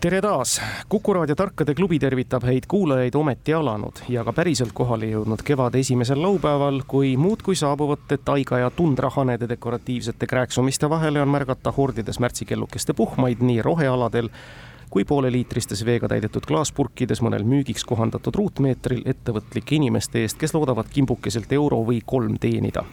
tere taas, Kuku raadio Tarkade klubi tervitab häid kuulajaid ometi alanud ja ka päriselt kohale jõudnud kevade esimesel laupäeval, kui muudkui saabuvate taiga ja tundrahanede dekoratiivsete krääksumiste vahele on märgata hordides märtsikellukeste puhmaid nii rohealadel kui pooleliitristes veega täidetud klaaspurkides mõnel müügiks kohandatud ruutmeetril ettevõtlike inimeste eest, kes loodavad kimbukeselt euro või kolm teenida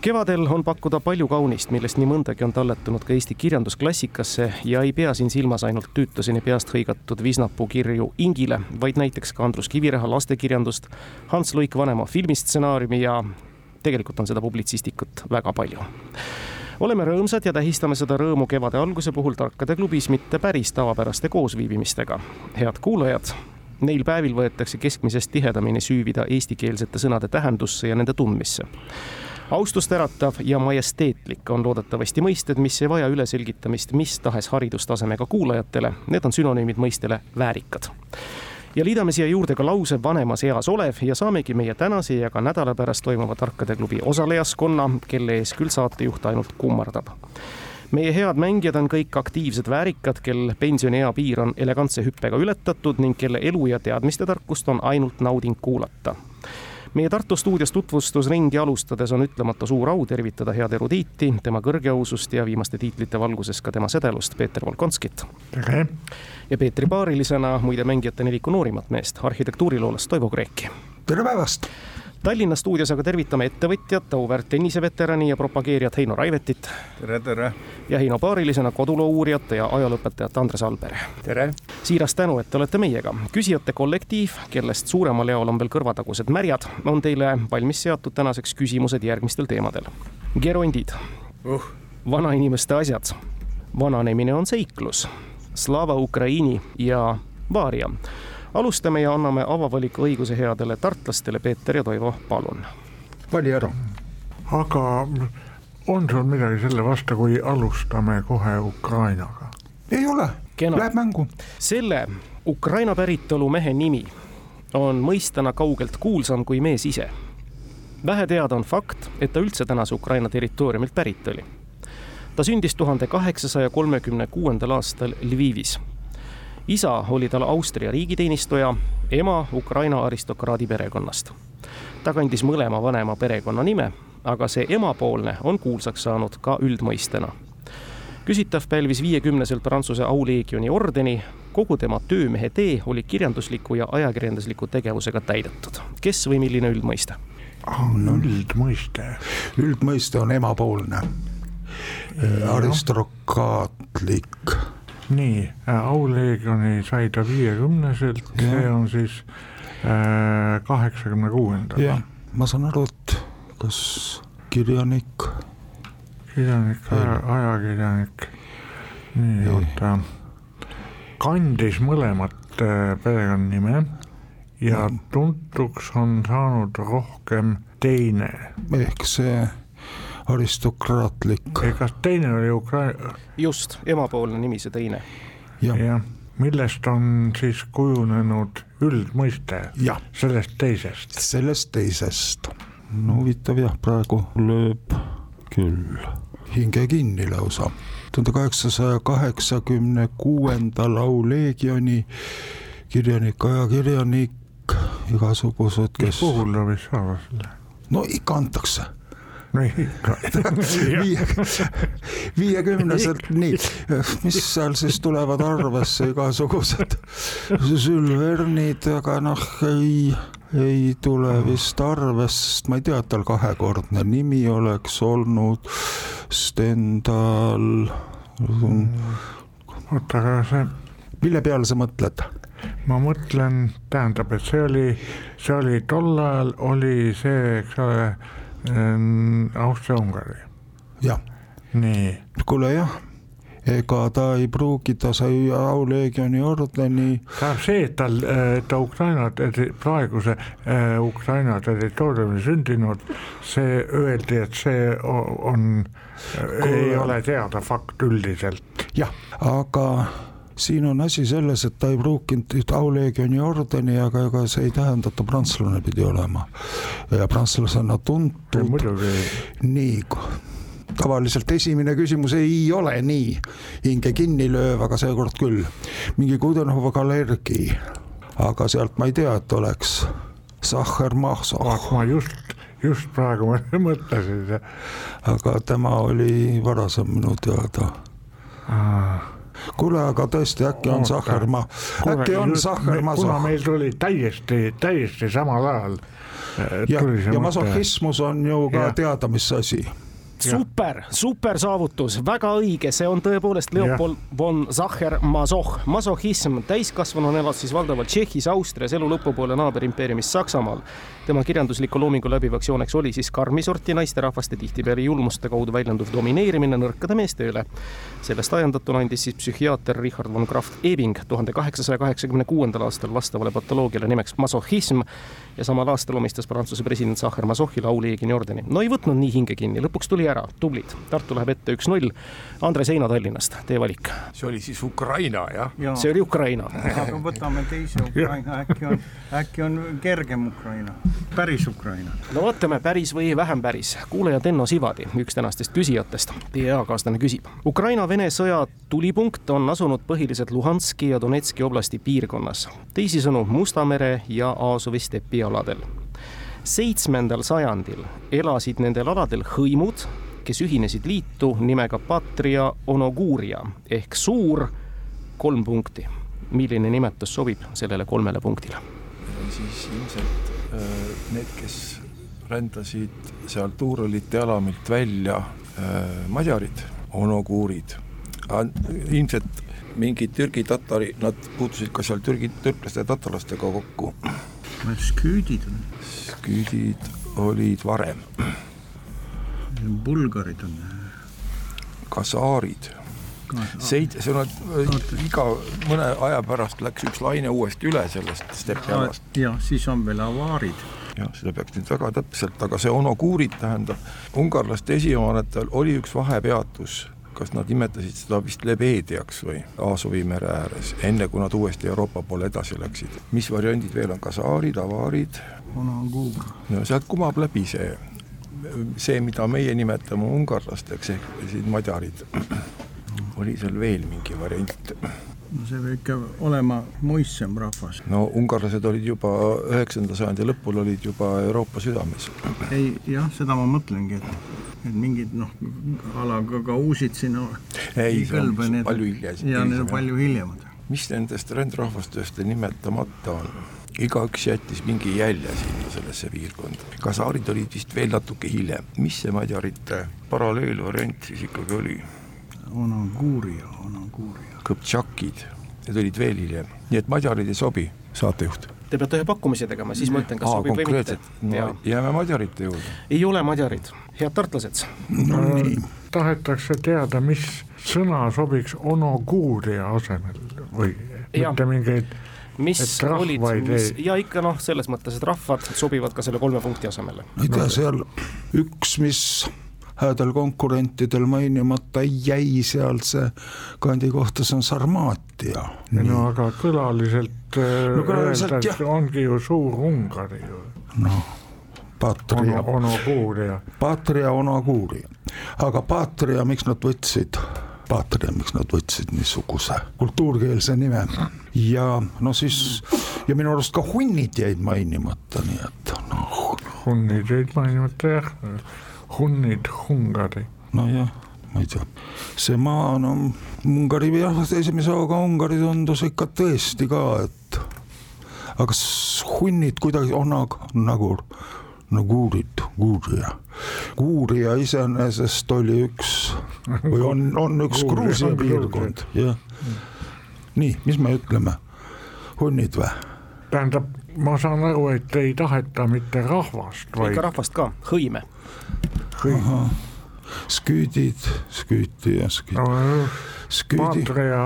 kevadel on pakkuda palju kaunist, millest nii mõndagi on talletunud ka Eesti kirjandusklassikasse ja ei pea siin silmas ainult tüütuseni peast hõigatud Visnapuu kirju Ingile, vaid näiteks ka Andrus Kiviräha lastekirjandust, Hans Luik Vanemaa filmistsenaariumi ja tegelikult on seda publitsistikut väga palju oleme rõõmsad ja tähistame seda rõõmu kevade alguse puhul Tarkade klubis mitte päris tavapäraste koosviibimistega. head kuulajad, neil päevil võetakse keskmisest tihedamini süüvida eestikeelsete sõnade tähendusse ja nende tundmisse austust äratav ja majesteetlik on loodetavasti mõisted, mis ei vaja üleselgitamist mis tahes haridustasemega kuulajatele. Need on sünonüümid mõistele väärikad. Ja liidame siia juurde ka lause vanemas eas olev ja saamegi meie tänase ja ka nädala pärast toimuva Tarkade klubi osalejaskonna, kelle ees küll saatejuht ainult kummardab. Meie head mängijad on kõik aktiivsed väärikad, kel pensioniea piir on elegantse hüppega ületatud ning kelle elu ja teadmiste tarkust on ainult nauding kuulata meie Tartu stuudios tutvustusringi alustades on ütlemata suur au tervitada head erudiiti, tema kõrgeausust ja viimaste tiitlite valguses ka tema sedelust, Peeter Volkonskit. tere! ja Peetri paarilisena muide mängijate neliku noorimat meest, arhitektuuriloolast Toivo Kreeki. tere päevast! Tallinna stuudios aga tervitame ettevõtjat, auväärt tenniseveterani ja propageerijat Heino Raivetit. tere, tere! ja Heino paarilisena koduloo uurijat ja ajalooõpetajat Andres Alber. tere! siiras tänu, et olete meiega. küsijate kollektiiv, kellest suuremal jaol on veel kõrvatagused märjad, on teile valmis seatud tänaseks küsimused järgmistel teemadel. gerondid uh., vanainimeste asjad, vananemine on seiklus, Slava Ukraini ja Vaaria alustame ja anname avavaliku õiguse headele tartlastele, Peeter ja Toivo, palun. vali ära. aga on sul midagi selle vastu, kui alustame kohe Ukrainaga? ei ole, läheb mängu. selle Ukraina päritolu mehe nimi on mõistena kaugelt kuulsam kui mees ise. vähe teada on fakt, et ta üldse tänase Ukraina territooriumilt pärit oli. ta sündis tuhande kaheksasaja kolmekümne kuuendal aastal Lvivis isa oli tal Austria riigiteenistuja, ema Ukraina aristokraadi perekonnast. ta kandis mõlema vanema perekonnanime, aga see emapoolne on kuulsaks saanud ka üldmõistena. küsitav pälvis viiekümneselt Prantsuse auleegioni ordeni, kogu tema töömehe tee oli kirjandusliku ja ajakirjandusliku tegevusega täidetud. kes või milline üldmõiste? on üldmõiste. üldmõiste on emapoolne, aristokraatlik nii äh,, auleegioni sai ta viiekümneselt, see on siis äh, kaheksakümne kuuendal. jah, ma saan aru, et kas kirjanik. kirjanik, ajakirjanik, nii oota, kandis mõlemat äh, perekonnanime ja tuntuks on saanud rohkem teine. ehk see aristokraatlik. kas teine oli Ukraina? just, emapoolne nimi see teine. jah ja,, millest on siis kujunenud üldmõiste sellest teisest? sellest teisest. no huvitav jah, praegu lööb küll hinge kinni lausa. tuhande kaheksasaja kaheksakümne kuuendal auleegioni kirjanik, ajakirjanik, igasugused, kes. mis puhul ta võis saada selle? no ikka antakse viie, viiekümneselt, nii, mis seal siis tulevad arvesse, igasugused Sülvernid, aga noh, ei, ei tule vist arvesse, sest ma ei tea, et tal kahekordne nimi oleks olnud, Stendal. oota, aga see. mille peale sa mõtled? ma mõtlen, tähendab, et see oli, see oli tol ajal oli see, eks ole Austria-Ungari. jah. nii. kuule jah, ega ta ei pruugi, ta sai auleegioni ordeni. tähendab see, et tal, ta Ukraina, praeguse äh, Ukraina territooriumil sündinud, see öeldi, et see on, ei ole teada fakt üldiselt. jah, aga siin on asi selles, et ta ei pruukinud auleegioni ordeni, aga ega see ei tähenda, et ta prantslane pidi olema. ja prantslasena tuntud. nii, tavaliselt esimene küsimus ei ole nii hinge kinni lööv, aga seekord küll. mingi Kudenhova Galergi, aga sealt ma ei tea, et oleks Sahher Mahsov. ma just just praegu mõtlesin. aga tema oli varasem minu teada kuule, aga tõesti, äkki on Sahhermaa, äkki on Sahhermaa. kuna meil tuli täiesti, täiesti samal ajal. ja, ja masohhismus on ju ka ja. teada, mis asi super, super saavutus, väga õige, see on tõepoolest Leopold ja. von Sacher-Masoch. masohhism täiskasvanuna elas siis valdavalt Tšehhis, Austrias, elu lõpupoole naaberimpeeriumis Saksamaal. tema kirjandusliku loomingu läbivaks jooneks oli siis karmi sorti naisterahvaste tihtipeale julmuste kaudu väljenduv domineerimine nõrkade meeste üle. sellest ajendatuna andis siis psühhiaater Richard von Kraft-Ebing tuhande kaheksasaja kaheksakümne kuuendal aastal vastavale patoloogiale nimeks masohhism ja samal aastal omistas Prantsuse president Sacher-Masochile auliigini ordeni. no ei võtnud nii hinge kinni, lõpuks tuli ära, tublid. Tartu läheb ette üks-null. Andres Heino Tallinnast, teie valik. see oli siis Ukraina, jah ja.? see oli Ukraina. aga võtame teise Ukraina, äkki on, äkki on kergem Ukraina, päris Ukraina. no vaatame, päris või vähem päris. kuulaja Tenno Sivadi, üks tänastest küsijatest, teie eakaaslane küsib. Ukraina-Vene sõja tulipunkt on asunud põhiliselt Luhanski ja Donetski oblasti piirkonnas. teisisõnu Musta mere ja Aasovi stepialadel seitsmendal sajandil elasid nendel aladel hõimud, kes ühinesid liitu nimega Patria Onoguria ehk suur kolm punkti. milline nimetus sobib sellele kolmele punktile? siis ilmselt äh, need, kes rändasid sealt Tuuralite alamilt välja äh, madjarid, onoguurid, ilmselt mingid Türgi tatari, nad puutusid ka seal Türgi, türklaste ja tatarlastega kokku. sküüdid on küüdid olid varem. bulgarid on. kasaarid. Seid-, see on, iga mõne aja pärast läks üks laine uuesti üle sellest stepialast. jah, siis on veel avaarid jah, seda peaks nüüd väga täpselt, aga see onokuurid tähendab, ungarlaste esihoonetel oli üks vahepeatus kas nad nimetasid seda vist Lebediaks või Aasovi mere ääres, enne kui nad uuesti Euroopa poole edasi läksid. mis variandid veel on, kasaarid, avaarid? No sealt kumab läbi see, see, mida meie nimetame ungarlasteks ehk siin madjarid. oli seal veel mingi variant? no see peab ikka olema muistsem rahvas. no ungarlased olid juba üheksanda sajandi lõpul olid juba Euroopa südames. ei jah, seda ma mõtlengi, et et mingid noh, alaga ka uusid sinna ei, see on need, palju hiljem. ja need on palju hiljemad. mis nendest rändrahvastest nimetamata on? Igaüks jättis mingi jälje sinna sellesse piirkonda. kasaarid olid vist veel natuke hiljem, mis see madjarite paralleelvariant siis ikkagi oli? Onaguria, Onaguria. Kõptšakid, need olid veel hiljem, nii et madjarid ei sobi, saatejuht Te peate ühe pakkumise tegema, siis ma ütlen, kas Aa, sobib või mitte no,. jääme madjarite juurde. ei ole madjarid, head tartlased no,. tahetakse teada, mis sõna sobiks onoguuria asemel või ja. mitte mingeid mis olid, mis ja ikka noh, selles mõttes, et rahvad sobivad ka selle kolme punkti asemele. ma ei tea, seal üks, mis häädel konkurentidel mainimata jäi seal see kandi kohta, see on Sarmaatia. no aga kõlaliselt äh, no, öeldakse, ongi ju Suur-Ungari ju. noh, Patria ono,. Onoguuria. Patria Onoguuria, aga Patria, miks nad võtsid? Patria, miks nad võtsid niisuguse kultuurkeelse nime ja no siis ja minu arust ka hunnid jäid mainimata, nii et noh. hunnid jäid mainimata jah hunnid Ungari. nojah, ma ei tea, see maa, no Ungari jah, esimese hooga Ungari tundus ikka tõesti ka, et aga kas hunnid kuidagi on nagu, no kuurid, kuurija. kuurija iseenesest oli üks või on, on üks Gruusia piirkond, jah. nii, mis me ütleme, hunnid või? tähendab, ma saan aru, et ei taheta mitte rahvast, vaid. ikka rahvast ka, hõime hõime. sküüdid, sküüti ja sküüt- no sküüdi, Patria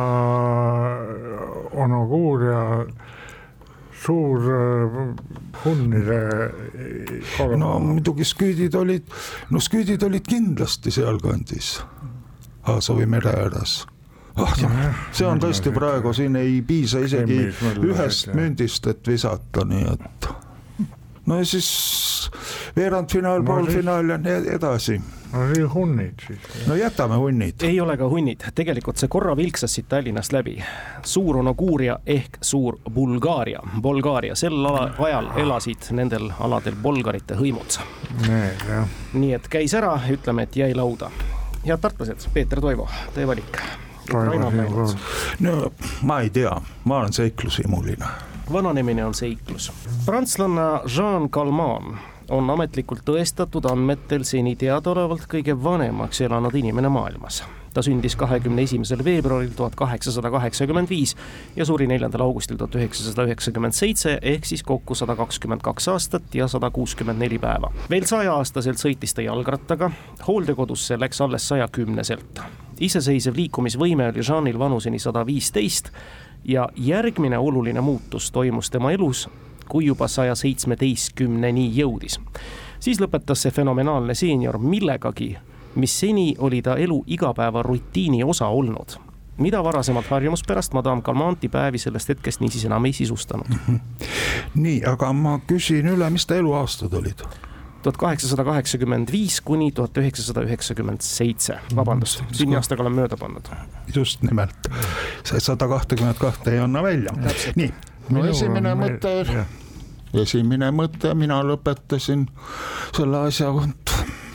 Onoguuria suur äh, hunnide kolm no muidugi sküüdid olid, no sküüdid olid kindlasti sealkandis Aasovi mere ääres ah,. see on tõesti praegu, siin ei piisa isegi ühest mündist, et visata, nii et no ja siis veerandfinaal No poolfinaal ja nii edasi. No see hunnid siis. no jätame hunnid. ei ole ka hunnid, tegelikult see korra vilksas siit Tallinnast läbi. suur Onoguuria ehk suur Bulgaaria, Bulgaaria, sel ala, ajal elasid nendel aladel bolgarite hõimud. Need jah, nii et käis ära, ütleme, et jäi lauda. head tartlased, Peeter Toivo, teie valik. No ma ei tea, ma olen seiklushimuline. vananemine on seiklus. prantslanna Jean Calment on ametlikult tõestatud andmetel seni teadaolevalt kõige vanemaks elanud inimene maailmas. ta sündis kahekümne esimesel veebruaril tuhat kaheksasada kaheksakümmend viis ja suri neljandal augustil tuhat üheksasada üheksakümmend seitse ehk siis kokku sada kakskümmend kaks aastat ja sada kuuskümmend neli päeva. veel saja-aastaselt sõitis ta jalgrattaga, hooldekodusse läks alles saja kümneselt. iseseisev liikumisvõime oli Jeanil vanuseni sada viisteist ja järgmine oluline muutus toimus tema elus, kui juba saja seitsmeteistkümneni jõudis. siis lõpetas see fenomenaalne seenior millegagi, mis seni oli ta elu igapäevarutiini osa olnud mida varasemalt harjumuspärast Madame Calmanti päevi sellest hetkest niisiis enam ei sisustanud. nii, aga ma küsin üle, mis ta eluaastad olid? tuhat kaheksasada kaheksakümmend viis kuni tuhat üheksasada üheksakümmend seitse, vabandust, sünniaastaga olen mööda pannud. just nimelt, see sada kahtekümmet kahte ei anna välja. nii, minu esimene mõte, esimene mõte, mina lõpetasin selle asja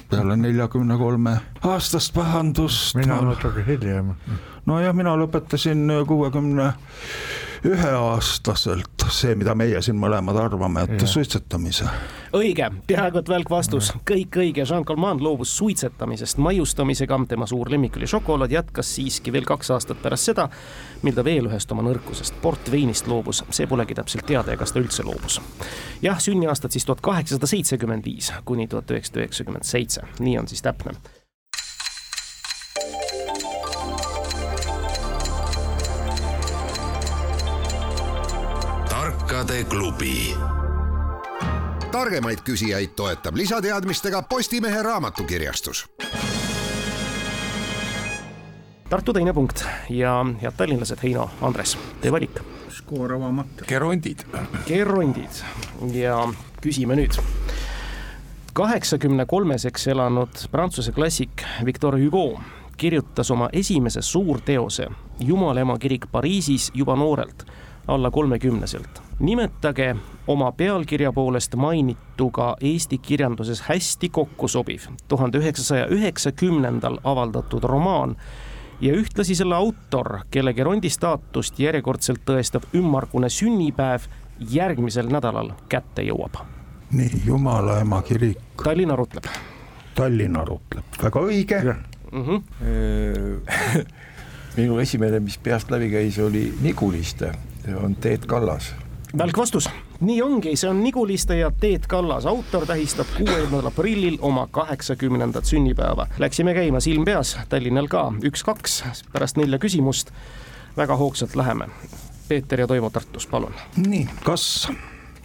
peale neljakümne kolme aastast pahandust. mina natuke hiljem. nojah, mina lõpetasin kuuekümne 60 üheaastaselt see, mida meie siin mõlemad arvame, et yeah. suitsetamise. õige, peaaegu et välk vastus mm., kõik õige, Jean Calment loobus suitsetamisest maiustamisega, tema suur lemmik oli šokolaad, jätkas siiski veel kaks aastat pärast seda, mil ta veel ühest oma nõrkusest, portveinist loobus, see polegi täpselt teada ja kas ta üldse loobus. jah, sünniaastad siis tuhat kaheksasada seitsekümmend viis kuni tuhat üheksasada üheksakümmend seitse, nii on siis täpne tarkade klubi. targemaid küsijaid toetab lisateadmistega Postimehe raamatukirjastus Tartu teine punkt ja head tallinlased, Heino, Andres, teie valik. skoor avamata. gerondid, gerondid ja küsime nüüd. kaheksakümne kolmeseks elanud prantsuse klassik Victor Hugo kirjutas oma esimese suurteose Jumala ema kirik Pariisis juba noorelt, alla kolmekümneselt. nimetage oma pealkirja poolest mainituga Eesti kirjanduses hästi kokku sobiv tuhande üheksasaja üheksakümnendal avaldatud romaan ja ühtlasi selle autor, kelle gerondi staatust järjekordselt tõestab ümmargune sünnipäev järgmisel nädalal kätte jõuab. nii, Jumala ema kirik, Tallinn arutleb Tallinn arutleb, väga õige. mm. -hmm. minu esimene, mis peast läbi käis, oli Niguliste, on Teet Kallas. välk vastus, nii ongi, see on Niguliste ja Teet Kallas, autor tähistab kuuendal aprillil oma kaheksakümnendat sünnipäeva. Läksime käima silm peas, Tallinnal ka üks-kaks, pärast nelja küsimust väga hoogsalt läheme. Peeter ja Toivo Tartus, palun. nii, kas,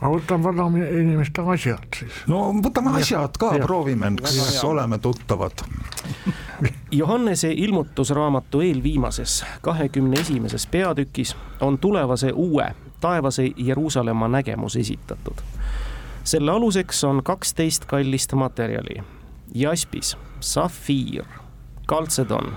ma võtan vanainimeste asjad siis. no võtame asjad ka, proovime, kas oleme tuttavad. Johannese ilmutusraamatu eelviimases, kahekümne esimeses peatükis on tulevase uue taevase Jeruusalemma nägemus esitatud. selle aluseks on kaksteist kallist materjali. jaspis, safiir, kaltsedon,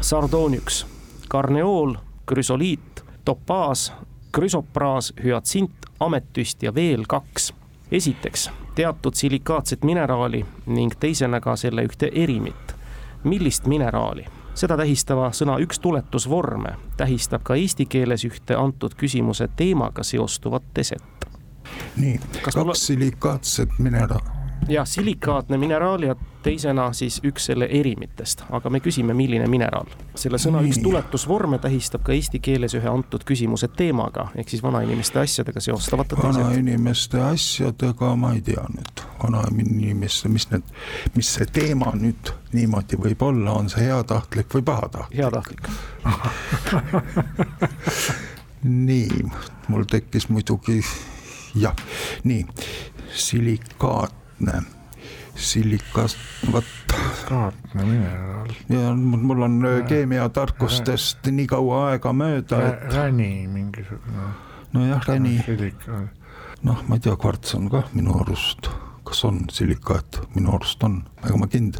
sardooniks, karneool, krüsoliit, topaas, krüsopraas, hüatsint, ametüst ja veel kaks. esiteks teatud silikaatset mineraali ning teisena ka selle ühte erimit millist mineraali. seda tähistava sõna üks tuletusvorme tähistab ka eesti keeles ühte antud küsimuse teemaga seostuvat eset. nii, kaks silikaatset mineraali. jah, silikaatne mineraal ja teisena siis üks selle erimitest, aga me küsime, milline mineraal. selle sõna üks Nii. tuletusvorme tähistab ka eesti keeles ühe antud küsimuse teemaga ehk siis vanainimeste asjadega seostavate vanainimeste asjadega ma ei tea nüüd vanainimesse, mis need, mis see teema nüüd niimoodi võib olla, on see heatahtlik või pahatahtlik? heatahtlik nii, mul tekkis muidugi jah, nii silikaatne, silikas, vot. kaartne mineraal. ja mul on keemiatarkustest nii kaua aega mööda, et. räni mingisugune. nojah, räni. noh, ma ei tea, kvarts on kah minu arust, kas on silikaat, minu arust on, ega ma kind.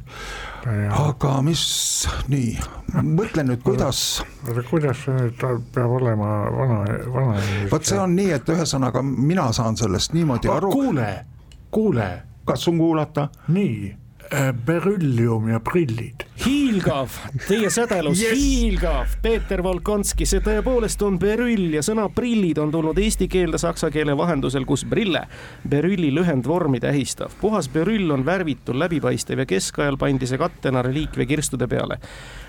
aga mis, nii, mõtle nüüd, kuidas. oota, kuidas see nüüd peab olema vana, vana vot see on nii, et ühesõnaga mina saan sellest niimoodi aru. kuule, kuule. Kas on kuulata? nii Äh, berüllium ja prillid. hiilgav, teie sädelus yes., hiilgav, Peeter Volkonski, see tõepoolest on berüll ja sõna prillid on tulnud eesti keelde saksa keele vahendusel, kus brille, berülli lühendvormi tähistav. puhas berüll on värvitul, läbipaistev ja keskajal pandi see kattena reliikviakirstude peale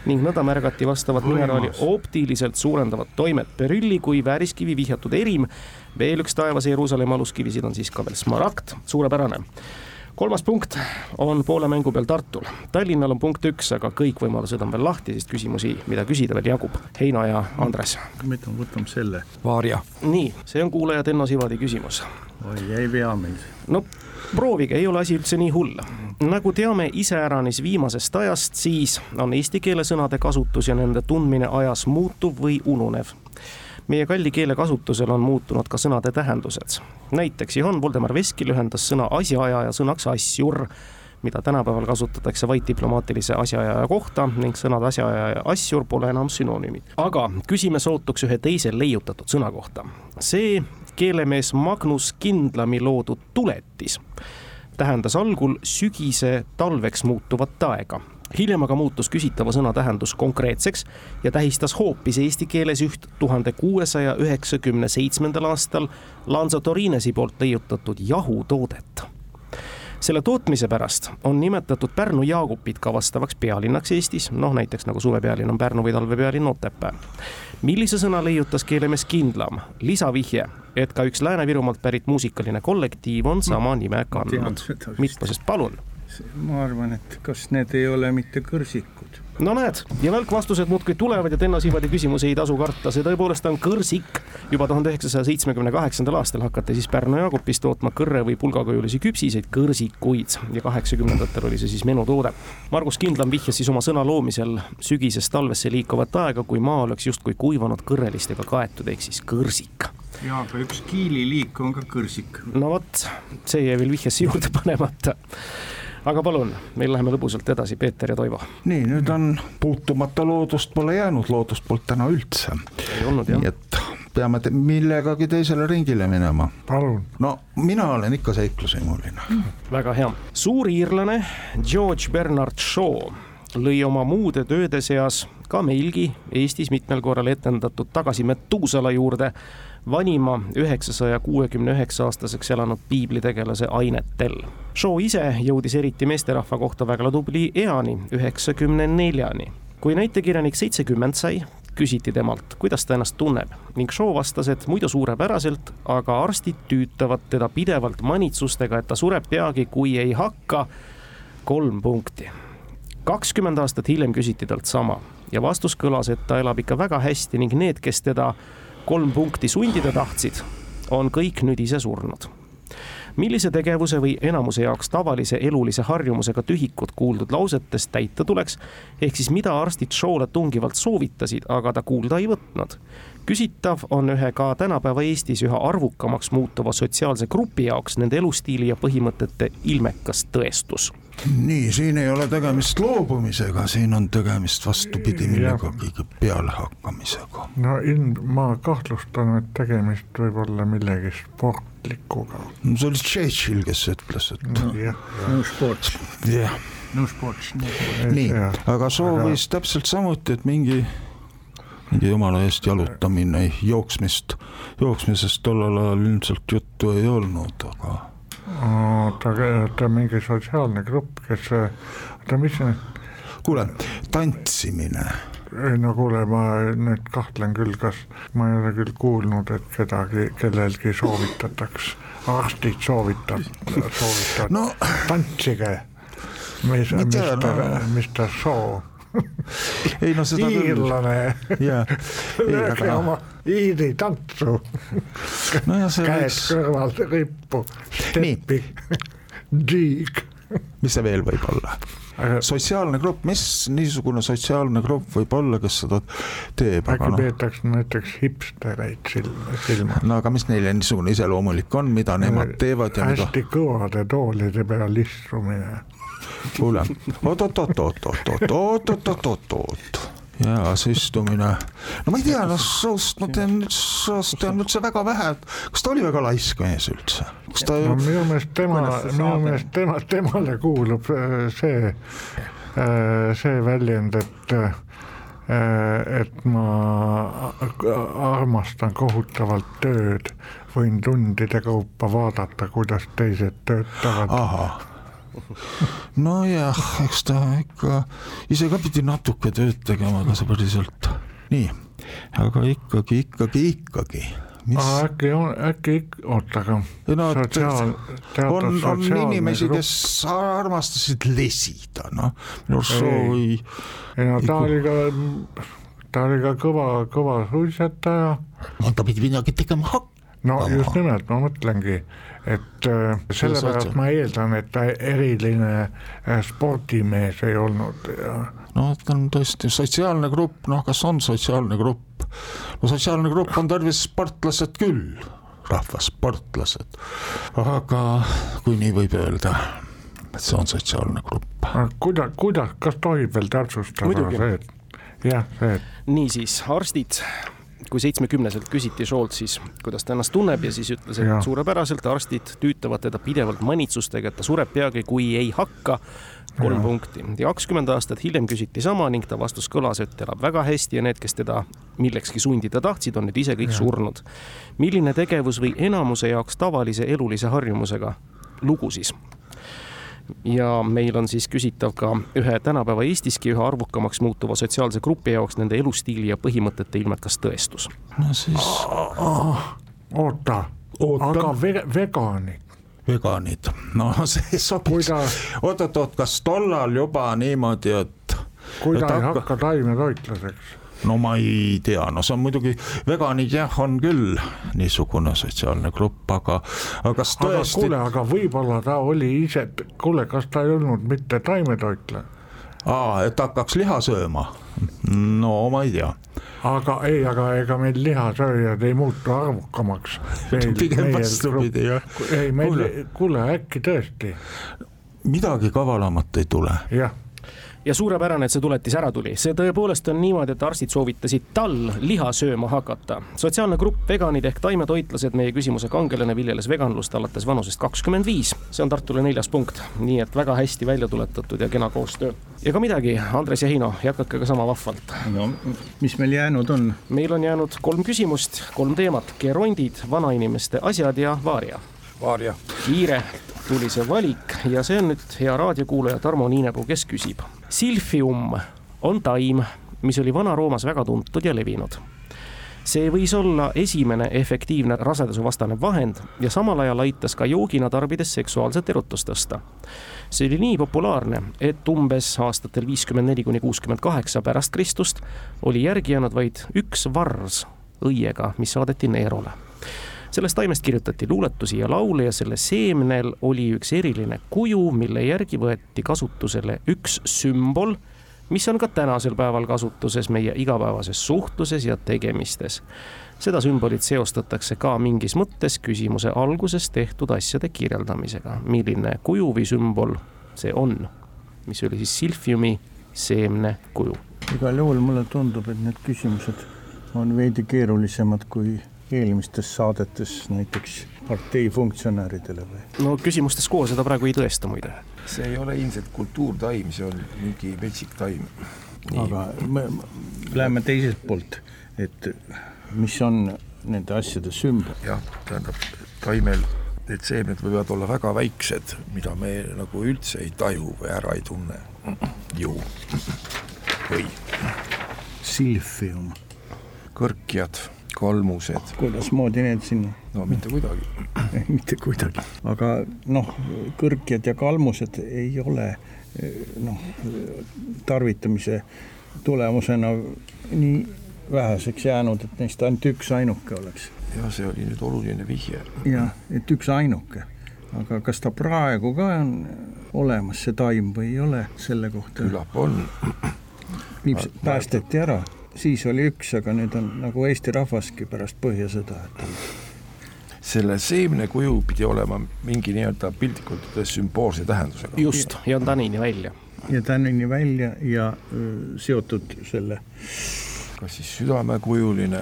ning nõnda märgati vastavat mineraali optiliselt suurendavat toimet. berülli kui vääriskivi vihjatud erim, veel üks taevase Jeruusalemma aluskivisid on siis ka veel smaragd, suurepärane kolmas punkt on poole mängu peal Tartul. Tallinnal on punkt üks, aga kõik võimalused on veel lahti, sest küsimusi, mida küsida veel jagub. Heino ja Andres. mida võtame selle? Vaarja. nii, see on kuulaja Enno Sivadi küsimus. oi, ei vea meil. no proovige, ei ole asi üldse nii hull. nagu teame iseäranis viimasest ajast, siis on eesti keele sõnade kasutus ja nende tundmine ajas muutuv või ununev meie kalli keele kasutusel on muutunud ka sõnade tähendused. näiteks Johann Voldemar Veski lühendas sõna asjaajaja sõnaks asjur, mida tänapäeval kasutatakse vaid diplomaatilise asjaajaja kohta ning sõnad asjaajaja ja asjur pole enam sünonüümid. aga küsime sootuks ühe teise leiutatud sõna kohta. see keelemees Magnus Kindlami loodud tuletis tähendas algul sügise talveks muutuvat aega hiljem aga muutus küsitava sõna tähendus konkreetseks ja tähistas hoopis eesti keeles üht tuhande kuuesaja üheksakümne seitsmendal aastal Lanzo Torinesi poolt leiutatud jahutoodet selle tootmise pärast on nimetatud Pärnu Jaagupit ka vastavaks pealinnaks Eestis, noh näiteks nagu suvepealinn on Pärnu või talvepealinn Otepää. millise sõna leiutas keelemees kindlam? lisavihje, et ka üks Lääne-Virumaalt pärit muusikaline kollektiiv on sama nime kandnud. mitmesest, palun ma arvan, et kas need ei ole mitte kõrsikud. no näed, ja välkvastused muudkui tulevad ja Tenno Siivadi küsimusi ei tasu karta, see tõepoolest on kõrsik. juba tuhande üheksasaja seitsmekümne kaheksandal aastal hakati siis Pärnu Jaagupis tootma kõrre või pulgakujulisi küpsiseid, kõrsikuid ja kaheksakümnendatel oli see siis menutoode. Margus Kindlam vihjas siis oma sõna loomisel sügisest talvesse liikuvat aega, kui maa oleks justkui kuivanud kõrrelistega kaetud, ehk siis kõrsik jaa, aga üks kiililiik on ka kõrsik. no vot, see jäi veel vihjesse juurde panemata aga palun, meil läheme lõbusalt edasi, Peeter ja Toivo. nii, nüüd on puutumata loodust pole jäänud, loodust polnud täna üldse. ei olnud jah. nii et peame te millegagi teisele ringile minema. palun. no mina olen ikka seiklushimuline mm.. väga hea. suuriirlane George Bernard Shaw lõi oma muude tööde seas ka meilgi Eestis mitmel korral etendatud tagasi Metuusala juurde vanima üheksasaja kuuekümne üheksa aastaseks elanud piiblitegelase Ainetel. Shaw ise jõudis eriti meesterahva kohta väga tubli eani, üheksakümne neljani. kui näitekirjanik seitsekümmend sai, küsiti temalt, kuidas ta ennast tunneb ning Shaw vastas, et muidu suurepäraselt, aga arstid tüütavad teda pidevalt manitsustega, et ta sureb peagi, kui ei hakka. kolm punkti. kakskümmend aastat hiljem küsiti talt sama ja vastus kõlas, et ta elab ikka väga hästi ning need, kes teda kolm punkti sundida tahtsid, on kõik nüüd ise surnud millise tegevuse või enamuse jaoks tavalise elulise harjumusega tühikut kuuldud lausetest täita tuleks, ehk siis mida arstid Shaw'le tungivalt soovitasid, aga ta kuulda ei võtnud. Küsitav on ühe ka tänapäeva Eestis üha arvukamaks muutuva sotsiaalse grupi jaoks nende elustiili ja põhimõtete ilmekas tõestus nii, siin ei ole tegemist loobumisega, siin on tegemist vastupidi millegagi pealehakkamisega. no ilm, ma kahtlustan, et tegemist võib olla millegi sportlikuga. no see oli Churchill, kes ütles, et no,. no sports. jah. no sports. nii, aga soovis aga... täpselt samuti, et mingi jumala eest jalutamine, jooksmist, jooksmisest tollel ajal ilmselt juttu ei olnud, aga ta, ta mingi sotsiaalne grupp, kes, oota, mis see kuule, tantsimine. ei no kuule, ma nüüd kahtlen küll, kas ma ei ole küll kuulnud, et kedagi, kellelgi soovitataks arstid soovitavad, soovitavad no tantsige, mis, tea, Mr no., Mr Shaw, ei no seda iirlane lööge oma iiri tantsu, see käed võiks, kõrval rippu, steppi, džiig. mis see veel võib olla? sotsiaalne grupp, mis niisugune sotsiaalne grupp võib olla, kes seda teeb, äkki noh, peetakse näiteks hipstereid silma, silma. no aga mis neile niisugune iseloomulik on, mida nemad teevad ja mida, hästi kõvade toolide peal istumine. kuule, oot-oot-oot-oot-oot-oot-oot-oot-oot-oot, jääs istumine, no ma ei tea, noh soost ma tean, soost tean üldse väga vähe, kas ta oli väga laisk mees üldse, kas ta no minu meelest tema, minu meelest tema, temale kuulub äh, see, see väljend, et äh, et ma armastan kohutavalt tööd, võin tundide kaupa vaadata, kuidas teised töötavad. nojah, eks ta ikka ise ka pidi natuke tööd tegema, aga see päriselt nii, aga ikkagi, ikkagi, ikkagi, mis äkki on, äkki, oota, aga no, sotsiaal, on, on inimesi, kes armastasid lesida, noh, minu arust soo ei, ei no ta oli ka, ta oli ka kõva, kõva suitsetaja. No ta pidi midagi tegema hakkama. no just nimelt, ma mõtlengi, et äh, sellepärast ma eeldan, et ta eriline äh, spordimees ei olnud ja no ta on tõesti sotsiaalne grupp, noh, kas on sotsiaalne grupp? no sotsiaalne grupp on tervis sportlased küll, rahvasportlased, aga kui nii võib öelda, et see on sotsiaalne grupp. kuidas, kuidas, kas tohib veel täpsustada see, jah, see, niisiis, arstid, kui seitsmekümneselt küsiti Shawlt siis, kuidas ta ennast tunneb ja siis ütles, et Jaa. suurepäraselt, arstid tüütavad teda pidevalt manitsustega, et ta sureb peagi, kui ei hakka. kolm Jaa. punkti ja kakskümmend aastat hiljem küsiti sama ning ta vastus kõlas, et elab väga hästi ja need, kes teda millekski sundida tahtsid, on nüüd ise kõik surnud. milline tegevus või enamuse jaoks tavalise elulise harjumusega lugu siis? Ja meil on siis küsitav ka ühe tänapäeva Eestiski üha arvukamaks muutuva sotsiaalse grupi jaoks nende elustiili ja põhimõtete ilmekas tõestus. no siis oota, aga ve-, veganid, veganid, no see sobib Kuidas-, oot-oot-oot, kas tollal juba niimoodi, et kui ta ei hakka taimetoitlaseks, no ma ei tea, no see on muidugi, veganid jah, on küll niisugune sotsiaalne grupp, aga, aga kas tõesti kuule, aga võib-olla ta oli ise, kuule, kas ta ei olnud mitte taimetoitlane? aa, et hakkaks liha sööma? no ma ei tea, aga ei, aga ega meil lihasööjad ei muutu arvukamaks. pigem vastupidi jah. ei, meil kuule äkki tõesti, midagi kavalamat ei tule. jah, ja suurepärane, et see tuletis ära tuli, see tõepoolest on niimoodi, et arstid soovitasid tal liha sööma hakata. sotsiaalne grupp veganid ehk taimetoitlased, meie küsimuse kangelane viljeles veganlust alates vanusest kakskümmend viis. see on Tartule neljas punkt, nii et väga hästi välja tuletatud ja kena koostöö. ega midagi, Andres ja Heino, jätkake ka sama vahvalt. no mis meil jäänud on? meil on jäänud kolm küsimust, kolm teemat, gerondid, vanainimeste asjad ja vaaria. Vaarja, kiire tuli see valik ja see on nüüd hea raadiokuulaja Tarmo Niinepuu, kes küsib. Silfium on taim, mis oli Vana-Roomas väga tuntud ja levinud. see võis olla esimene efektiivne rasedusevastane vahend ja samal ajal aitas ka joogina tarbides seksuaalset erutust tõsta. see oli nii populaarne, et umbes aastatel viiskümmend neli kuni kuuskümmend kaheksa pärast Kristust oli järgi jäänud vaid üks vars õiega, mis saadeti Neerole sellest taimest kirjutati luuletusi ja laule ja selle seemnel oli üks eriline kuju, mille järgi võeti kasutusele üks sümbol, mis on ka tänasel päeval kasutuses meie igapäevases suhtluses ja tegemistes. seda sümbolit seostatakse ka mingis mõttes küsimuse alguses tehtud asjade kirjeldamisega, milline kuju või sümbol see on, mis oli siis silfiumi seemne kuju. igal juhul mulle tundub, et need küsimused on veidi keerulisemad kui eelmistes saadetes näiteks partei funktsionääridele või? no küsimustes koos seda praegu ei tõesta muide. see ei ole ilmselt kultuurtaim, see on mingi metsik taim. aga me me läheme teiselt poolt, et mis on nende asjade sümbol. jah, tähendab taimel need seemned võivad olla väga väiksed, mida me nagu üldse ei taju või ära ei tunne. ju, või Silfium, kõrkjad, kolmused, kuidasmoodi need sinna? no mitte kuidagi. mitte kuidagi, aga noh, kõrkjad ja kalmused ei ole noh, tarvitamise tulemusena nii väheseks jäänud, et neist ainult üks ainuke oleks. ja see oli nüüd oluline vihje. jah, et üks ainuke, aga kas ta praegu ka on olemas, see taim või ei ole selle kohta? küllap on. päästeti ära, siis oli üks, aga nüüd on nagu Eesti rahvaski pärast Põhjasõda, et on selle seemnekuju pidi olema mingi nii-öelda piltlikult öeldes sümboolse tähendusega. just, ja tänini välja. ja tänini välja ja öö, seotud selle kas siis südamekujuline,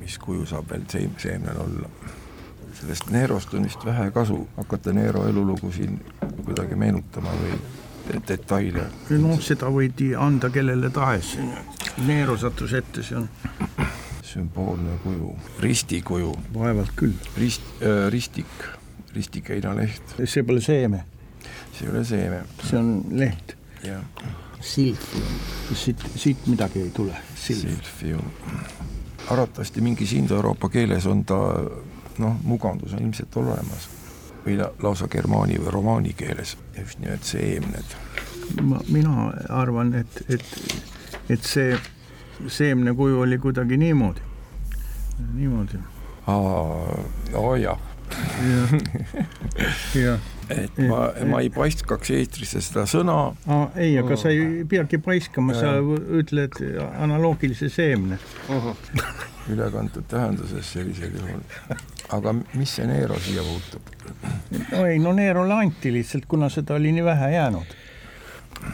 mis kuju saab veel seem-, seemnel olla. sellest Neerost on vist vähe kasu, hakata Neero elulugu siin kuidagi meenutama või detaile. noh, seda võidi anda kellele tahes, Neero sattus ette, see on sümboolne kuju, ristikuju. vaevalt küll. rist äh,, ristik, ristikeinaleht. see pole seeme. see ei ole seeme. see on leht. Silfium, siit, siit midagi ei tule. Silfium. arvatavasti mingis Indoeuroopa keeles on ta noh, mugandus on ilmselt olemas või la, lausa germaani või romaani keeles, just nimelt seemned. ma, mina arvan, et, et, et see seemnekuju oli kuidagi niimoodi, niimoodi. aa, oo jah. jah, jah et ma, ma ei paiskaks eetrisse seda sõna. ei, aga sa ei peagi paiskama, sa ütled analoogilise seemne ülekantud tähenduses sellisel juhul. aga mis see Neero siia puutub? no ei, no Neerole anti lihtsalt, kuna seda oli nii vähe jäänud.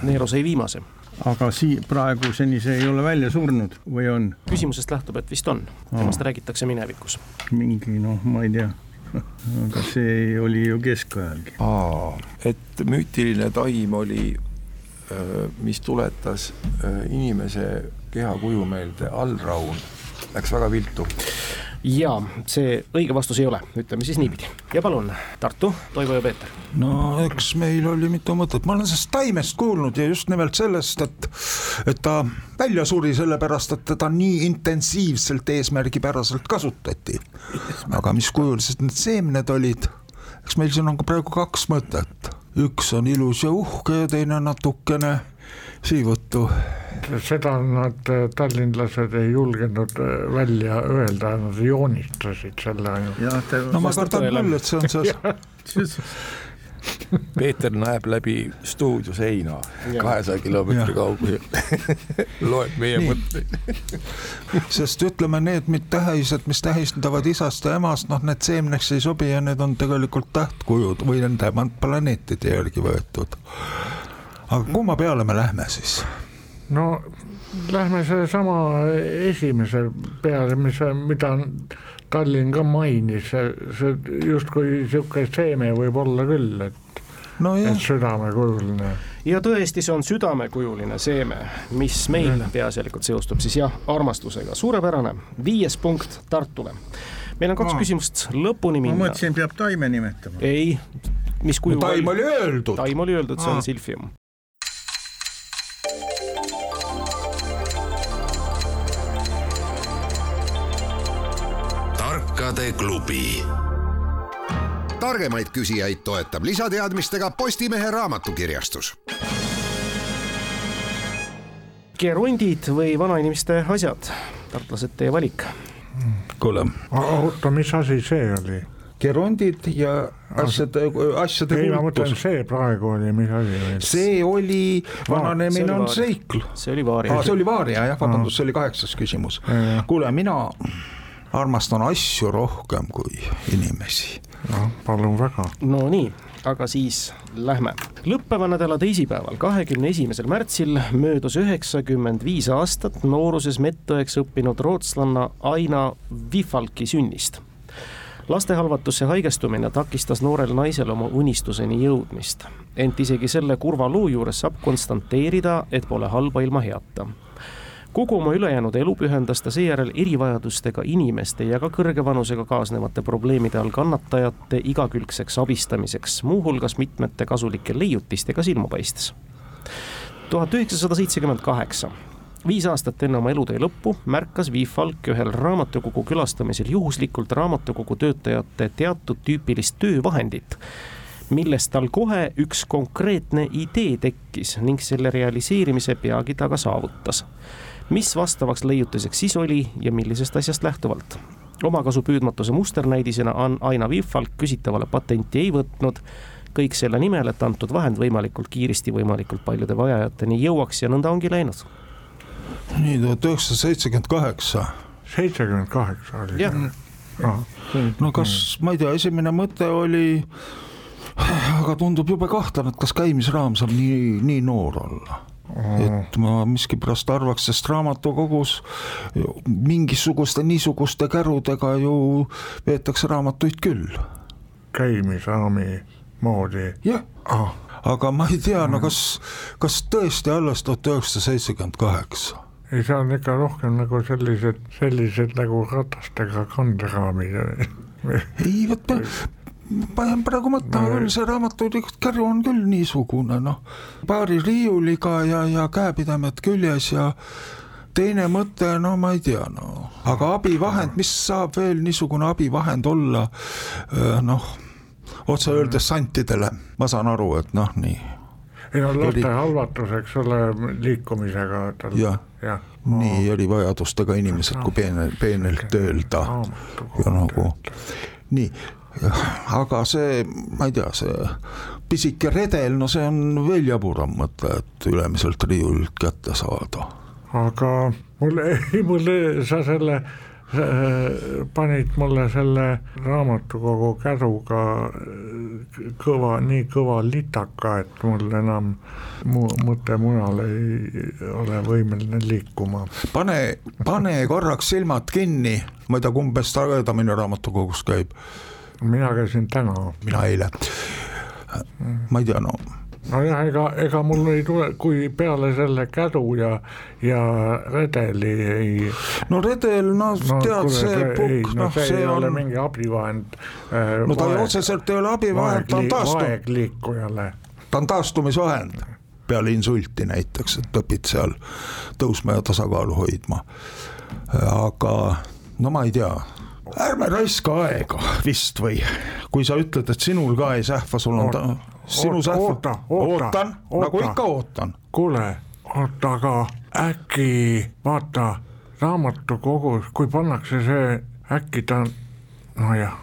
Neero sai viimase aga sii-, praeguseni see ei ole välja surnud või on? küsimusest lähtub, et vist on, temast räägitakse minevikus. mingi noh, ma ei tea aga see oli ju keskajalgi. et müütiline taim oli, mis tuletas inimese kehakuju meelde, allraun, läks väga viltu ja see õige vastus ei ole, ütleme siis niipidi. ja palun, Tartu, Toivo ja Peeter. no eks meil oli mitu mõtet, ma olen sellest taimest kuulnud ja just nimelt sellest, et, et ta välja suri sellepärast, et teda nii intensiivselt eesmärgipäraselt kasutati. aga mis kujulised need seemned olid, eks meil siin on ka praegu kaks mõtet, üks on ilus ja uhke ja teine natukene siivõttu seda nad, äh, tallinlased ei julgenud äh, välja öelda, nad joonistasid selle ainult. no ma kardan küll, et see on see Peeter näeb läbi stuudio seina kahesaja kilomeetri kaugusel loeb meie mõtteid. sest ütleme, need tähised, mis tähistavad isast ja emast, noh, need seemneks ei sobi ja need on tegelikult tähtkujud või nende planeetide järgi võetud. Aga kumma peale me lähme siis? no lähme sellesama esimese peale, mis, mida Tallinn ka mainis, see, justkui niisugune seeme võib olla küll, et no et südamekujuline. ja tõesti, see on südamekujuline seeme, mis meil mm. peaasjalikult seostub siis jah, armastusega, suurepärane, viies punkt Tartule. meil on kaks Aa. küsimust lõpuni minna. ma mõtlesin, peab taime nimetama. ei, mis kuju no, taim oli öeldud. taim oli öeldud, see on silfium tarkade klubi. targemaid küsijaid toetab lisateadmistega Postimehe raamatukirjastus. gerundid või vanainimeste asjad, tartlased, teie valik. kuule. oota, mis asi see oli? gerondid ja asjade, asjade ei, ma mõtlen, see praegu oli, mis asi oli? see oli, vananemine on seikl. see oli vaaria. see oli vaaria jah, vabandust, see oli kaheksas küsimus. kuule, mina armastan asju rohkem kui inimesi. noh, palun väga. no nii, aga siis lähme. lõppeva nädala teisipäeval, kahekümne esimesel märtsil möödus üheksakümmend viis aastat nooruses medõeks õppinud rootslanna Aina Vifalki sünnist lastehalvatusse haigestumine takistas noorel naisel oma unistuseni jõudmist, ent isegi selle kurva loo juures saab konstanteerida, et pole halba ilma heata kogu oma ülejäänud elu pühendas ta seejärel erivajadustega inimeste ja ka kõrge vanusega kaasnevate probleemide all kannatajate igakülgseks abistamiseks, muuhulgas mitmete kasulike leiutistega silma paistes. tuhat üheksasada seitsekümmend kaheksa viis aastat enne oma elutöö lõppu märkas Viif Falk ühel raamatukogu külastamisel juhuslikult raamatukogu töötajate teatud tüüpilist töövahendit, millest tal kohe üks konkreetne idee tekkis ning selle realiseerimise peagi ta ka saavutas. Mis vastavaks leiutiseks siis oli ja millisest asjast lähtuvalt? omakasupüüdmatuse musternäidisena on Aina Viif Falk küsitavale patenti ei võtnud kõik selle nimel, et antud vahend võimalikult kiiresti võimalikult paljude vajajateni jõuaks ja nõnda ongi läinud nii, tuhat üheksasada seitsekümmend kaheksa. seitsekümmend kaheksa oli? jah. no kas, ma ei tea, esimene mõte oli, aga tundub jube kahtlane, et kas käimisraam saab nii, nii noor olla et ma miskipärast arvaks, sest raamatukogus mingisuguste niisuguste kärudega ju peetakse raamatuid küll. käimisraami moodi? jah ah., aga ma ei tea, no kas, kas tõesti alles tuhat üheksasada seitsekümmend kaheksa ei, see on ikka rohkem nagu sellised, sellised nagu ratastega kanderaamid ei, vot jään praegu mõtlema küll, see raamatuid käru on küll niisugune noh, paari riiuliga ja, ja käepidemed küljes ja teine mõte, no ma ei tea, no aga abivahend, mis saab veel niisugune abivahend olla, noh, otse öeldes santidele, ma saan aru, et noh, nii. Ei no laste halvatus, eks ole, liikumisega. jah. ja., nii oli vajadustega inimesed, kui peene, peenelt öelda. ja nagu nii, aga see, ma ei tea, see pisike redel, no see on veel jaburam mõte, et ülemiselt riiulilt kätte saada. aga mul, ei mul, sa selle panid mulle selle raamatukogu käruga kõva, nii kõva litaka, et mul enam mu mõte mujal ei ole võimeline liikuma. pane, pane korraks silmad kinni, ma ei tea, kumb meist sagedamini raamatukogus käib. Mina käisin täna. mina eile. ma ei tea, no nojah, ega, ega mul ei tule, kui peale selle kädu ja, ja redeli ei. no redel, no, no tead, see pukk, noh, see, see on. mingi abivahend äh,. no ta otseselt ei ole abivahend, ta on taastu-. vaegliikujale. ta on taastumisvahend peale insulti näiteks, et õpid seal tõusma ja tasakaalu hoidma. aga no ma ei tea ärme raiska aega vist või kui sa ütled, et sinul ka ei sähva, sul on ta sinu sähv. oota, oota, ootan, nagu ikka ootan. kuule, oota, aga äkki vaata raamatukogus, kui pannakse see, äkki ta, nojah.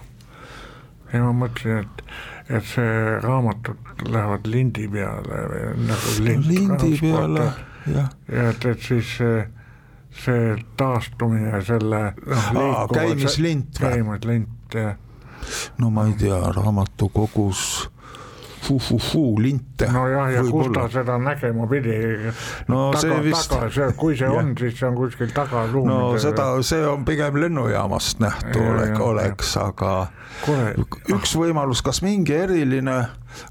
ei, ma mõtlesin, et, et see raamatud lähevad lindi peale nagu lind. lindi peale, jah. ja et, et siis see, see taastumine selle noh. käimislint või? käimislint, jah. no ma ei tea, raamatukogus fu-fu-fu linte. nojah, ja kus ta seda nägema pidi? no taga, see vist. kui see on, siis see on kuskil tagaruumides. no seda, see on pigem lennujaamast nähtu ja, oleks, oleks, aga Kule. üks võimalus, kas mingi eriline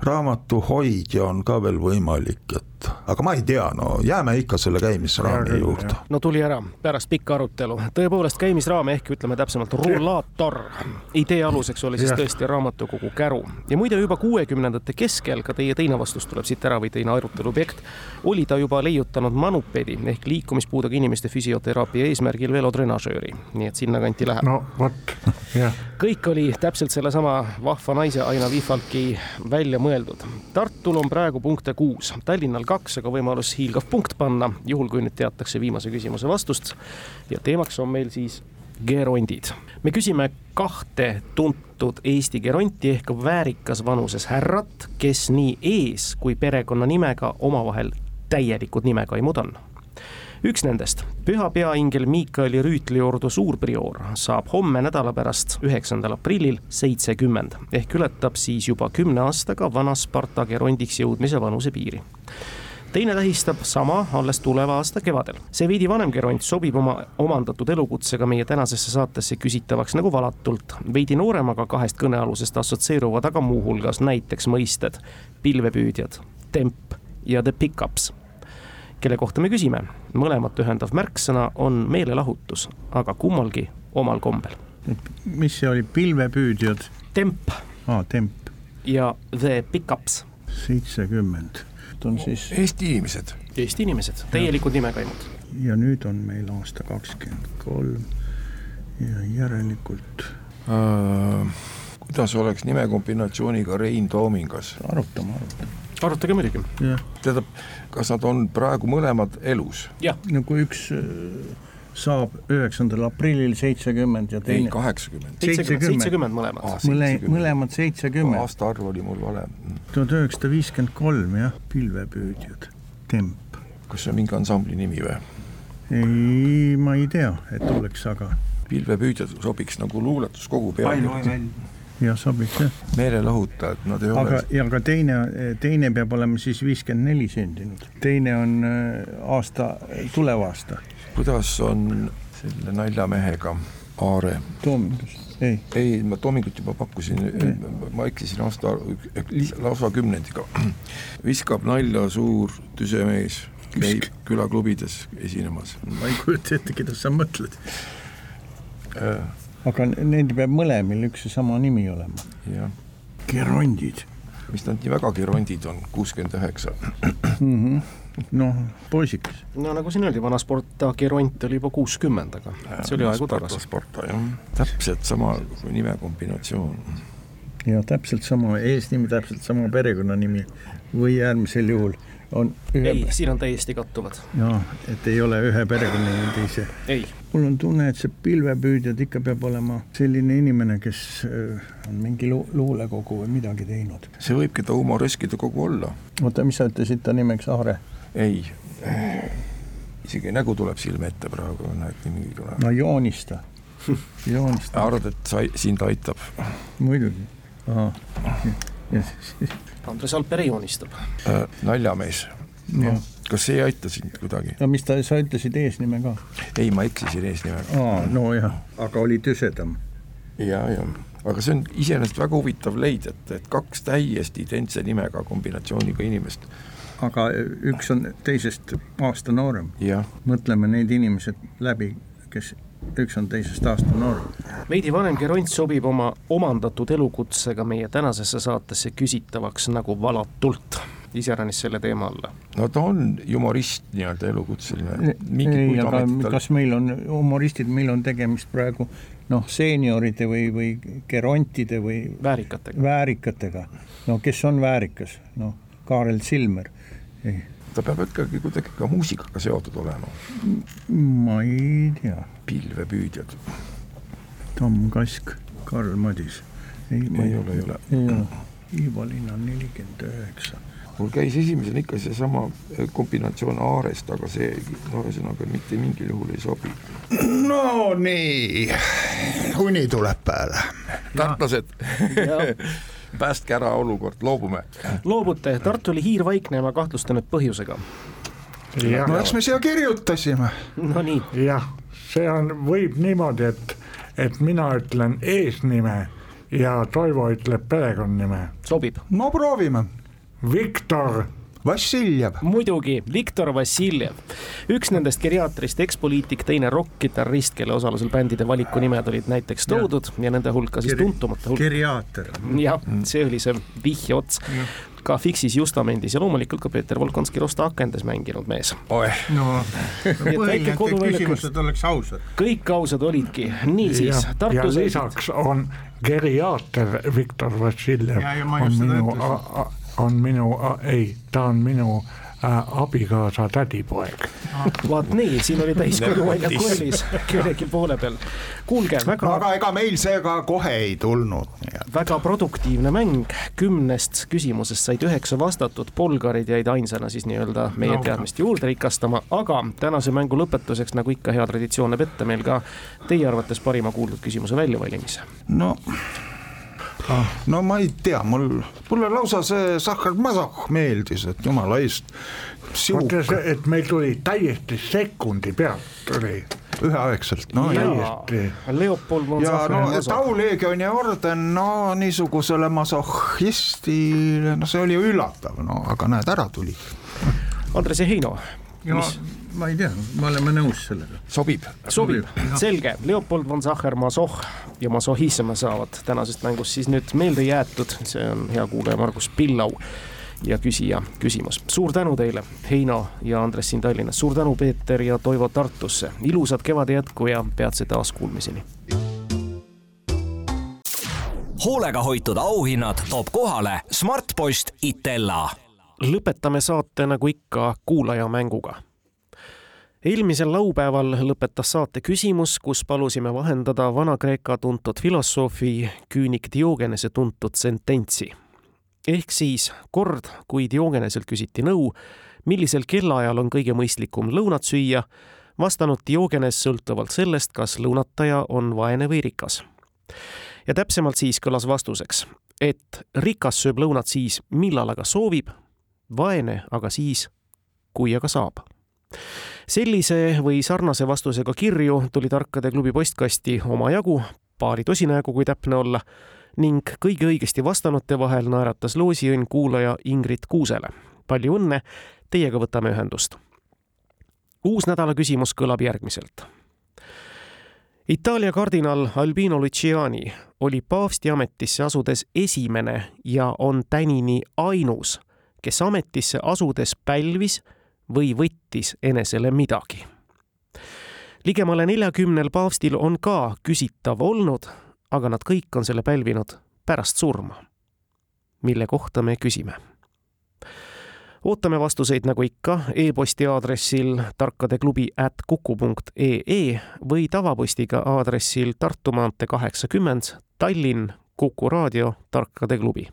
raamatuhoidja on ka veel võimalik, et aga ma ei tea, no jääme ikka selle käimisraami juurde. no tuli ära pärast pikka arutelu, tõepoolest käimisraam ehk ütleme täpsemalt rullaator. idee aluseks oli siis tõesti raamatukogu käru ja muide juba kuuekümnendate keskel, ka teie teine vastus tuleb siit ära või teine arutelu objekt, oli ta juba leiutanud manupedi ehk liikumispuudega inimeste füsioteraapia eesmärgil velotrenažööri, nii et sinnakanti läheb. no vot, jah. kõik oli täpselt sellesama vahva naise Aina Vihvalki välja mõeldud. Tartul on praegu punkte kuus, Tallinnal kaks, aga võimalus hiilgav punkt panna, juhul kui nüüd teatakse viimase küsimuse vastust. ja teemaks on meil siis gerondid. me küsime kahte tuntud Eesti geronti ehk väärikas vanuses härrat, kes nii ees- kui perekonnanimega omavahel täielikud nimekaimud on üks nendest, püha peaingel Miikali Rüütliordu suurprioor, saab homme nädala pärast, üheksandal aprillil seitsekümmend ehk ületab siis juba kümne aastaga vana Sparta gerondiks jõudmise vanusepiiri teine tähistab sama alles tuleva aasta kevadel. see veidi vanem geront sobib oma omandatud elukutsega meie tänasesse saatesse küsitavaks nagu valatult. veidi nooremaga kahest kõnealusest assotsieeruvad aga muuhulgas näiteks mõisted pilvepüüdjad, temp ja the pickups kelle kohta me küsime. mõlemat ühendav märksõna on meelelahutus, aga kummalgi omal kombel. mis see oli, pilvepüüdjad? temp. aa, temp. ja the pickups. seitsekümmend, on siis. Eesti inimesed. Eesti inimesed, täielikud nimekaimud. ja nüüd on meil aasta kakskümmend kolm ja järelikult äh,. kuidas oleks nimekombinatsiooniga Rein Toomingas? arutame, arutame. arutage muidugi. tähendab, kas nad on praegu mõlemad elus? no kui üks äh, saab üheksandal aprillil seitsekümmend ja teine. ei, kaheksakümmend. seitsekümmend mõlemad ah,. mõle, mõlemad seitsekümmend. aastaarv oli mul vale. tuhat üheksasada viiskümmend kolm jah, pilvepüüdjad, Temp. kas see on mingi ansambli nimi või? ei, ma ei tea, et oleks, aga. pilvepüüdjad sobiks nagu luuletuskogu peale. jah, sobiks jah. meelelahutajad, nad ei aga, ole. ja aga teine, teine peab olema siis viiskümmend neli sündinud, teine on äh, aasta, tulev aasta kuidas on selle naljamehega Aare? Toomingus, ei. ei, ma Toomingut juba pakkusin, ma eksisin aasta, lausa kümnendiga. viskab nalja suur tüsemees, käib külaklubides esinemas. ma ei kujuta ette, keda sa mõtled äh.. aga neil peab mõlemil üks ja sama nimi olema. jah. Gerondid. mis nad nii väga gerondid on, kuuskümmend üheksa. Noh, poisikas. no nagu siin öeldi, vana Sporta Geront oli juba kuuskümmend, aga see oli aegu tagasi. Sporta jah, täpselt sama nimekombinatsioon. ja täpselt sama eesnimi, täpselt sama perekonnanimi või äärmisel juhul on ühe... ei, siin on täiesti kattuvad. jaa, et ei ole ühe perekonnanimi teise. mul on tunne, et see pilvepüüdjad ikka peab olema selline inimene, kes äh, on mingi lu luulekogu või midagi teinud. see võibki ta humoreskide kogu olla. oota, mis sa ütlesid ta nimeks, Aare? Ei, isegi nägu tuleb silme ette praegu, näed nimi tuleb. no joonista joonista. arvad, et sa, sind aitab? muidugi. Andres Alperi joonistab äh,. naljamees no.. kas see ei aita sind kuidagi? no mis ta, sa ütlesid eesnime ka? ei, ma eksisin eesnimega. aa, nojah, aga oli tüsedam. ja, ja, aga see on iseenesest väga huvitav leid, et, et kaks täiesti identse nimega kombinatsiooniga inimest aga üks on teisest aasta noorem. mõtleme need inimesed läbi, kes üks on teisest aasta noorem. veidi vanem Geront sobib oma omandatud elukutsega meie tänasesse saatesse küsitavaks nagu valatult iseäranis selle teema alla? no ta on humorist nii-öelda elukutseline. ei, aga tal... kas meil on humoristid, meil on tegemist praegu noh, seenioride või, või gerontide või väärikatega, väärikatega. no kes on väärikas, noh, Kaarel Silmer ei. ta peab ikkagi kuidagi ka muusikaga seotud olema. ma ei tea. pilvepüüdjad. Tom Kask, Karl Madis. ei, ei ole, ei ole. ei ole. Ivo Linna nelikümmend üheksa mul käis esimesena ikka seesama eh, kombinatsioon Aarest, aga see no ühesõnaga mitte mingil juhul ei sobi. no nii, uni tuleb peale. tartlased päästke ära olukord, loobume. loobute, Tartu oli hiirvaikne ja ma kahtlustan, et põhjusega. no eks me siia kirjutasime. Nonii. jah, see on, võib niimoodi, et, et mina ütlen eesnime ja Toivo ütleb perekonnanime. sobib. no proovime. Viktor Vassiljev. muidugi, Viktor Vassiljev. üks nendest geriaatrist ekspoliitik, teine rokk-kitarrist, kelle osalusel bändide valikunimed olid näiteks toodud ja, ja nende hulka siis tuntumate hulka. geriaater. jah, see oli see vihje ots ka Fixis Justamendis ja loomulikult ka Peeter Volkonski Rosta akendes mänginud mees. no põhiline, et küsimused oleks ausad. kõik ausad olidki, niisiis. ja, ja lisaks on geriaater Viktor Vassiljev on minu on minu, ei, ta on minu äh, abikaasa tädipoeg. vaat nii, siin oli täiskodu väljaku eelis kellegi poole peal. kuulge, väga. aga ega meil see ka kohe ei tulnud. väga produktiivne mäng, kümnest küsimusest said üheksa vastatud, Polgarid jäid ainsana siis nii-öelda meie no. teadmist juurde rikastama, aga tänase mängu lõpetuseks, nagu ikka hea traditsioon näeb ette, meil ka teie arvates parima kuuldud küsimuse väljavalimise. no ah. no ma ei tea, mul, mulle lausa see Sahhar Mazoh meeldis, et jumala eest. vaata see, et meil tuli täiesti sekundi pealt tuli üheaegselt, no täiesti. Leopold von ja no Tauleegioni orden, no niisugusele masohhistile, no see oli üllatav, no aga näed, ära tuli. Andres ja Heino, mis ma ei tea, me oleme nõus sellega. sobib. sobib, selge, Leopold von Sacher Masoh ja masohism saavad tänasest mängust siis nüüd meelde jäetud, see on hea kuulaja Margus Pillau ja küsija küsimus. suur tänu teile, Heino ja Andres siin Tallinnas, suur tänu, Peeter ja Toivo Tartusse. ilusat kevade jätku ja peatse taaskuulmiseni. hoolega hoitud auhinnad toob kohale Smartpost Itella. Lõpetame saate nagu ikka kuulajamänguga eelmisel laupäeval lõpetas saate küsimus, kus palusime vahendada Vana-Kreeka tuntud filosoofi küünik Diogenese tuntud sententsi. ehk siis kord, kui Diogeneselt küsiti nõu, millisel kellaajal on kõige mõistlikum lõunat süüa, vastanud Diogenes sõltuvalt sellest, kas lõunataja on vaene või rikas. ja täpsemalt siis kõlas vastuseks, et rikas sööb lõunat siis, millal aga soovib, vaene aga siis, kui aga saab sellise või sarnase vastusega kirju tuli Tarkade klubi postkasti omajagu, paari tosina jagu, kui täpne olla, ning kõige õigesti vastanute vahel naeratas loosiõnn kuulaja Ingrid Kuusele. palju õnne, teiega võtame ühendust. uus nädala küsimus kõlab järgmiselt. Itaalia kardinal Albino Luciani oli paavsti ametisse asudes esimene ja on tänini ainus, kes ametisse asudes pälvis või võttis enesele midagi. ligemale neljakümnel paavstil on ka küsitav olnud, aga nad kõik on selle pälvinud pärast surma. mille kohta me küsime? ootame vastuseid nagu ikka e-posti aadressil tarkadeklubi at kuku punkt ee või tavapostiga aadressil Tartu maantee kaheksakümmend, Tallinn, Kuku raadio, Tarkade klubi.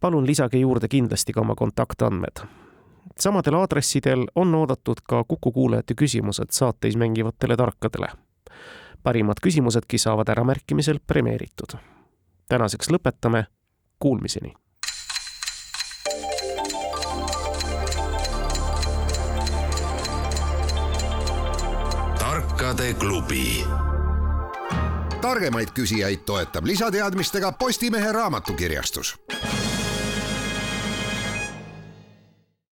Palun lisage juurde kindlasti ka oma kontaktandmed samadel aadressidel on oodatud ka Kuku kuulajate küsimused saateis mängivatele tarkadele. parimad küsimusedki saavad äramärkimisel premeeritud. tänaseks lõpetame, kuulmiseni. tarkade klubi targemaid küsijaid toetab lisateadmistega Postimehe raamatukirjastus